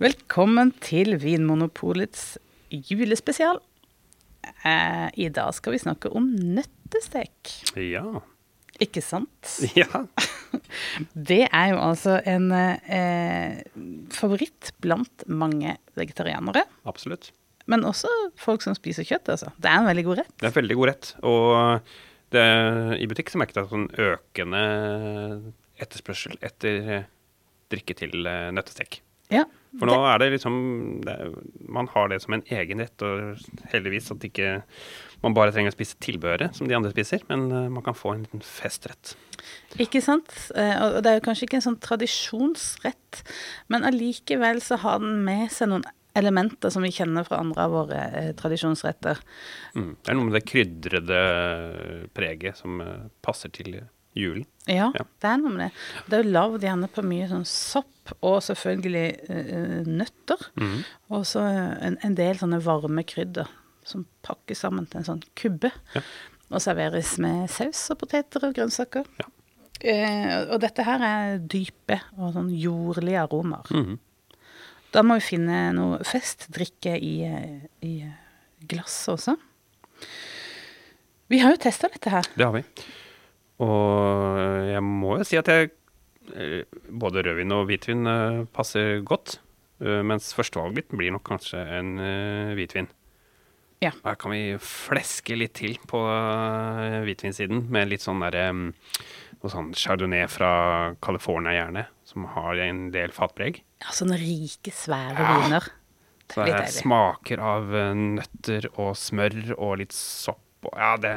Velkommen til Vinmonopolets julespesial. Eh, I dag skal vi snakke om nøttestek. Ja. Ikke sant? Ja. Det er jo altså en eh, favoritt blant mange vegetarianere. Absolutt. Men også folk som spiser kjøtt, altså. Det er en veldig god rett. Det er en veldig god rett. Og det, i butikk så merket jeg sånn økende etterspørsel etter drikke til eh, nøttestek. Ja. For nå er det liksom det, Man har det som en egen rett, og heldigvis at ikke man bare trenger å spise tilbehøret som de andre spiser, men eh, man kan få en liten festrett. Ikke sant? Eh, Og det er jo kanskje ikke en sånn tradisjonsrett, men allikevel så har den med seg noen elementer som vi kjenner fra andre av våre eh, tradisjonsretter. Mm. Det er noe med det krydrede preget som eh, passer til julen. Ja, Ja. det er noe med det. Det er jo lagd gjerne på mye sånn sopp, og selvfølgelig uh, nøtter. Mm. Og så en, en del sånne varme krydder som pakkes sammen til en sånn kubbe. Ja. Og serveres med saus og poteter og grønnsaker. Ja. Uh, og dette her er dype og sånn jordlige aromaer. Mm. Da må vi finne noe festdrikke i, eh, i glasset også. Vi har jo testa dette her. Det har vi. Og jeg må jo si at jeg eh, Både rødvin og hvitvin eh, passer godt. eh, Mens førstevalget mitt blir nok kanskje en hvitvin. Ja. Her kan vi fleske litt til på hvitvinsiden med litt sånn derre Noe sånn chardonnay fra California gjerne, som har en del fatpreg. Ja, sånne rike, svære Ja. viner. Det Så det smaker av nøtter og smør og litt sopp og Ja, det,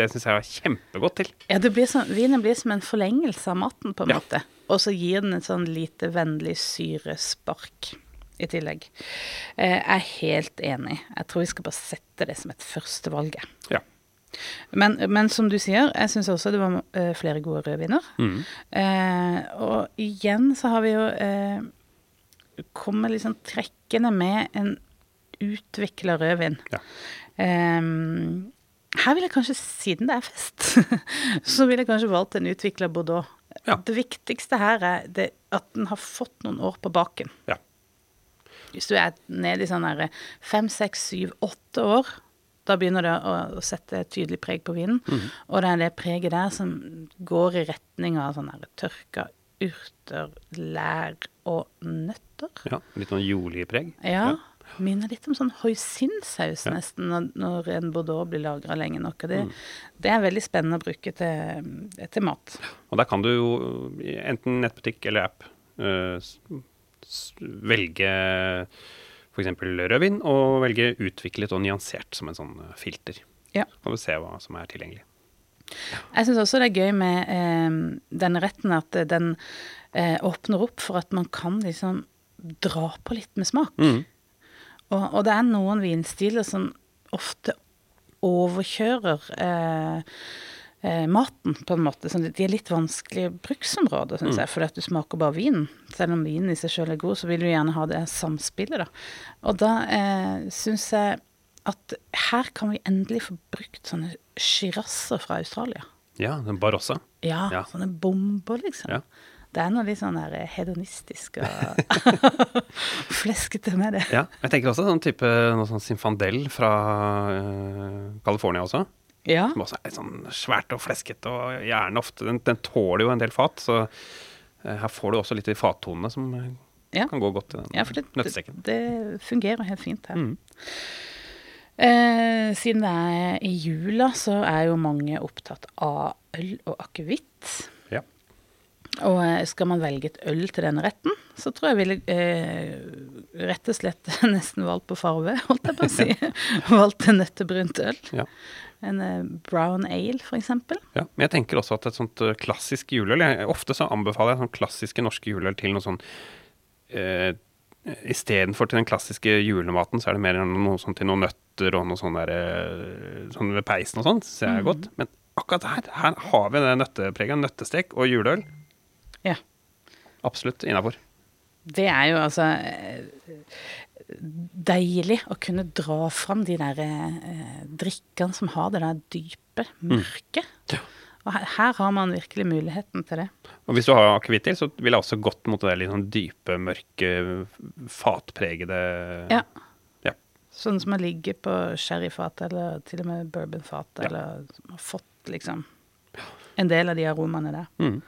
det syns jeg var kjempegodt til. Ja, det blir sånn, Vinen blir som en forlengelse av maten, på en Ja. måte. Og så gir den et sånn lite vennlig syrespark i tillegg. Eh, Jeg er helt enig. Jeg tror vi skal bare sette det som et førstevalg. Ja. Men, men som du sier, jeg syns også det var eh, flere gode rødviner. Mm. Eh, og igjen så har vi jo eh, kommet liksom trekkende med en utvikla rødvin. Ja. Ehm, her vil jeg kanskje, siden det er fest, så vil jeg kanskje valgt en utvikla Bordeaux. Ja. Det viktigste her er det, at den har fått noen år på baken. Ja. Hvis du er nede i sånn her fem, seks, syv, åtte år, da begynner det å, å sette et tydelig preg på vinen. Mhm. Og det er det preget der som går i retning av sånn tørka urter, lær og nøtter. Ja, litt sånn jordlig preg. Ja. Minner litt om sånn hoisinsaus Ja. nesten, når, når en bordeaux blir lagra lenge nok. Og det, Mm. det er veldig spennende å bruke til, til mat. Og der kan du jo enten nettbutikk eller app s- velge f.eks. rødvin, og velge utviklet og nyansert som en sånn eh, filter. Ja. Kan du se hva som er tilgjengelig. Jeg syns også det er gøy med eh, denne retten at den eh, åpner opp for at man kan liksom dra på litt med smak. Mhm. Og, og det er noen vinstiler som ofte overkjører eh, eh, maten, på en måte. Sånn, de er litt vanskelige bruksområder, syns jeg, fordi at du smaker bare vinen. Selv om vinen i seg sjøl er god, så vil du gjerne ha det samspillet, da. Og da eh, syns jeg at her kan vi endelig få brukt sånne sjirasser fra Australia. Ja, den Barossa. Ja, Ja. sånne bomber, liksom. Ja. Det er noe litt sånn der hedonistisk og fleskete med det. Ja, jeg tenker også sånn type noe sånn Sinfandel fra uh, California også. Ja. Som også er litt sånn svært og fleskete, og gjerne ofte Den, den tåler jo en del fat, så eh, her får du også litt de fattonene som eh, Ja. kan gå godt i den Ja, for det, det, nøttestekken. det fungerer helt fint her. Mm. Eh, siden det er i jula, så er jo mange opptatt av øl og akevitt. Og eh, skal man velge et øl til denne retten, så tror jeg ville eh, rett og slett nesten valgt på farve, holdt jeg på å si. valgt en nøttebrunt øl. Ja. En eh, brown ale, for. Ja, men jeg tenker også at et sånt eh, klassisk juleøl jeg, Ofte så anbefaler jeg sånn klassiske norske juleøl til noe sånn eh, Istedenfor til den klassiske julematen, så er det mer noe sånn til noen nøtter og noe sånn der Sånn ved peisen og sånn, syns jeg er godt. Men akkurat her, her har vi det nøttepreget. Nøttestek og juleøl. Ja. Absolutt innafor. Det er jo altså deilig å kunne dra fram de der eh, drikkene som har det der dype, mørke. Ja. Og her, her har man virkelig muligheten til det. Og hvis du har akevitt til, så ville jeg også gått mot det litt sånn dype, mørke, fatpregede Ja. Ja. Sånn som har ligget på sherryfat, eller til og med bourbonfat, Ja. eller som har fått liksom en del av de aromaene der. Mm.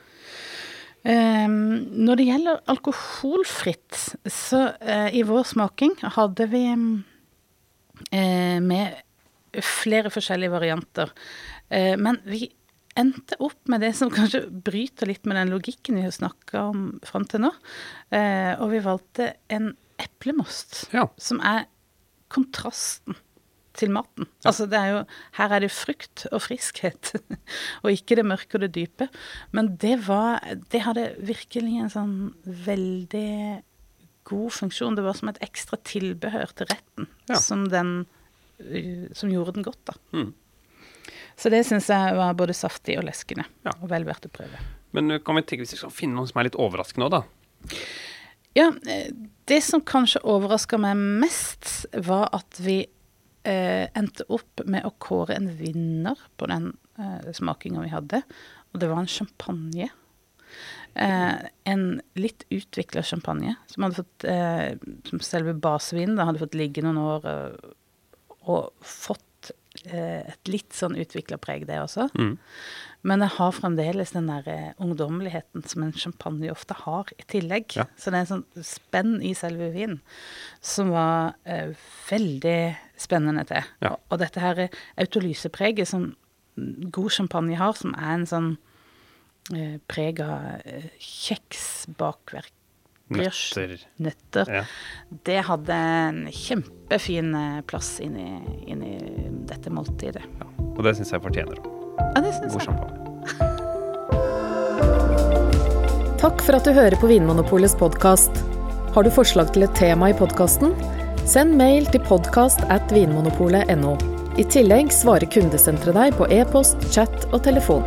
Ehm, når det gjelder alkoholfritt, så uh, i vår smaking hadde vi eh, med flere forskjellige varianter. Uh, men vi endte opp med det som kanskje bryter litt med den logikken vi har snakka om fram til nå. Og vi valgte en eplemost, Ja. som er kontrasten til maten. Altså det er jo, her er det frukt og friskhet, og ikke det mørke og det dype. Men det var Det hadde virkelig en sånn veldig god funksjon. Det var som et ekstra tilbehør til retten, Ja. som, den, uh, som gjorde den godt, da. Mm. Så det syns jeg var både saftig og leskende, Ja. og vel verdt å prøve. Men uh, kan vi tenke hvis vi skal finne noe som er litt overraskende òg, da? Ja, eh, det som kanskje overraska meg mest, var at vi eh, endte opp med å kåre en vinner på den eh, smakinga vi hadde. Og det var en champagne. Eh, en litt utvikla champagne som hadde fått eh, Som selve basevinen hadde fått ligge noen år eh, og fått et litt sånn utvikla preg, det også. Mm. Men jeg har fremdeles den der eh, ungdommeligheten som en champagne ofte har i tillegg. Ja. Så det er en sånn spenn i selve vinen som var eh, veldig spennende til. Ja. Og dette her eh, autolysepreget som god champagne har, som er en sånn eh, preg av eh, kjeks, bakverk, Nøtter. nøtter. Ja. Det hadde en kjempefin eh, plass inni, inni dette måltidet. ja. Og det syns jeg fortjener Ja, det syns god jeg. champagne. Takk for at du hører på Vinmonopolets podkast. Har du forslag til et tema i podkasten? Send mail til podkast at vinmonopolet.no. I tillegg svarer kundesenteret deg på e-post, chat og telefon.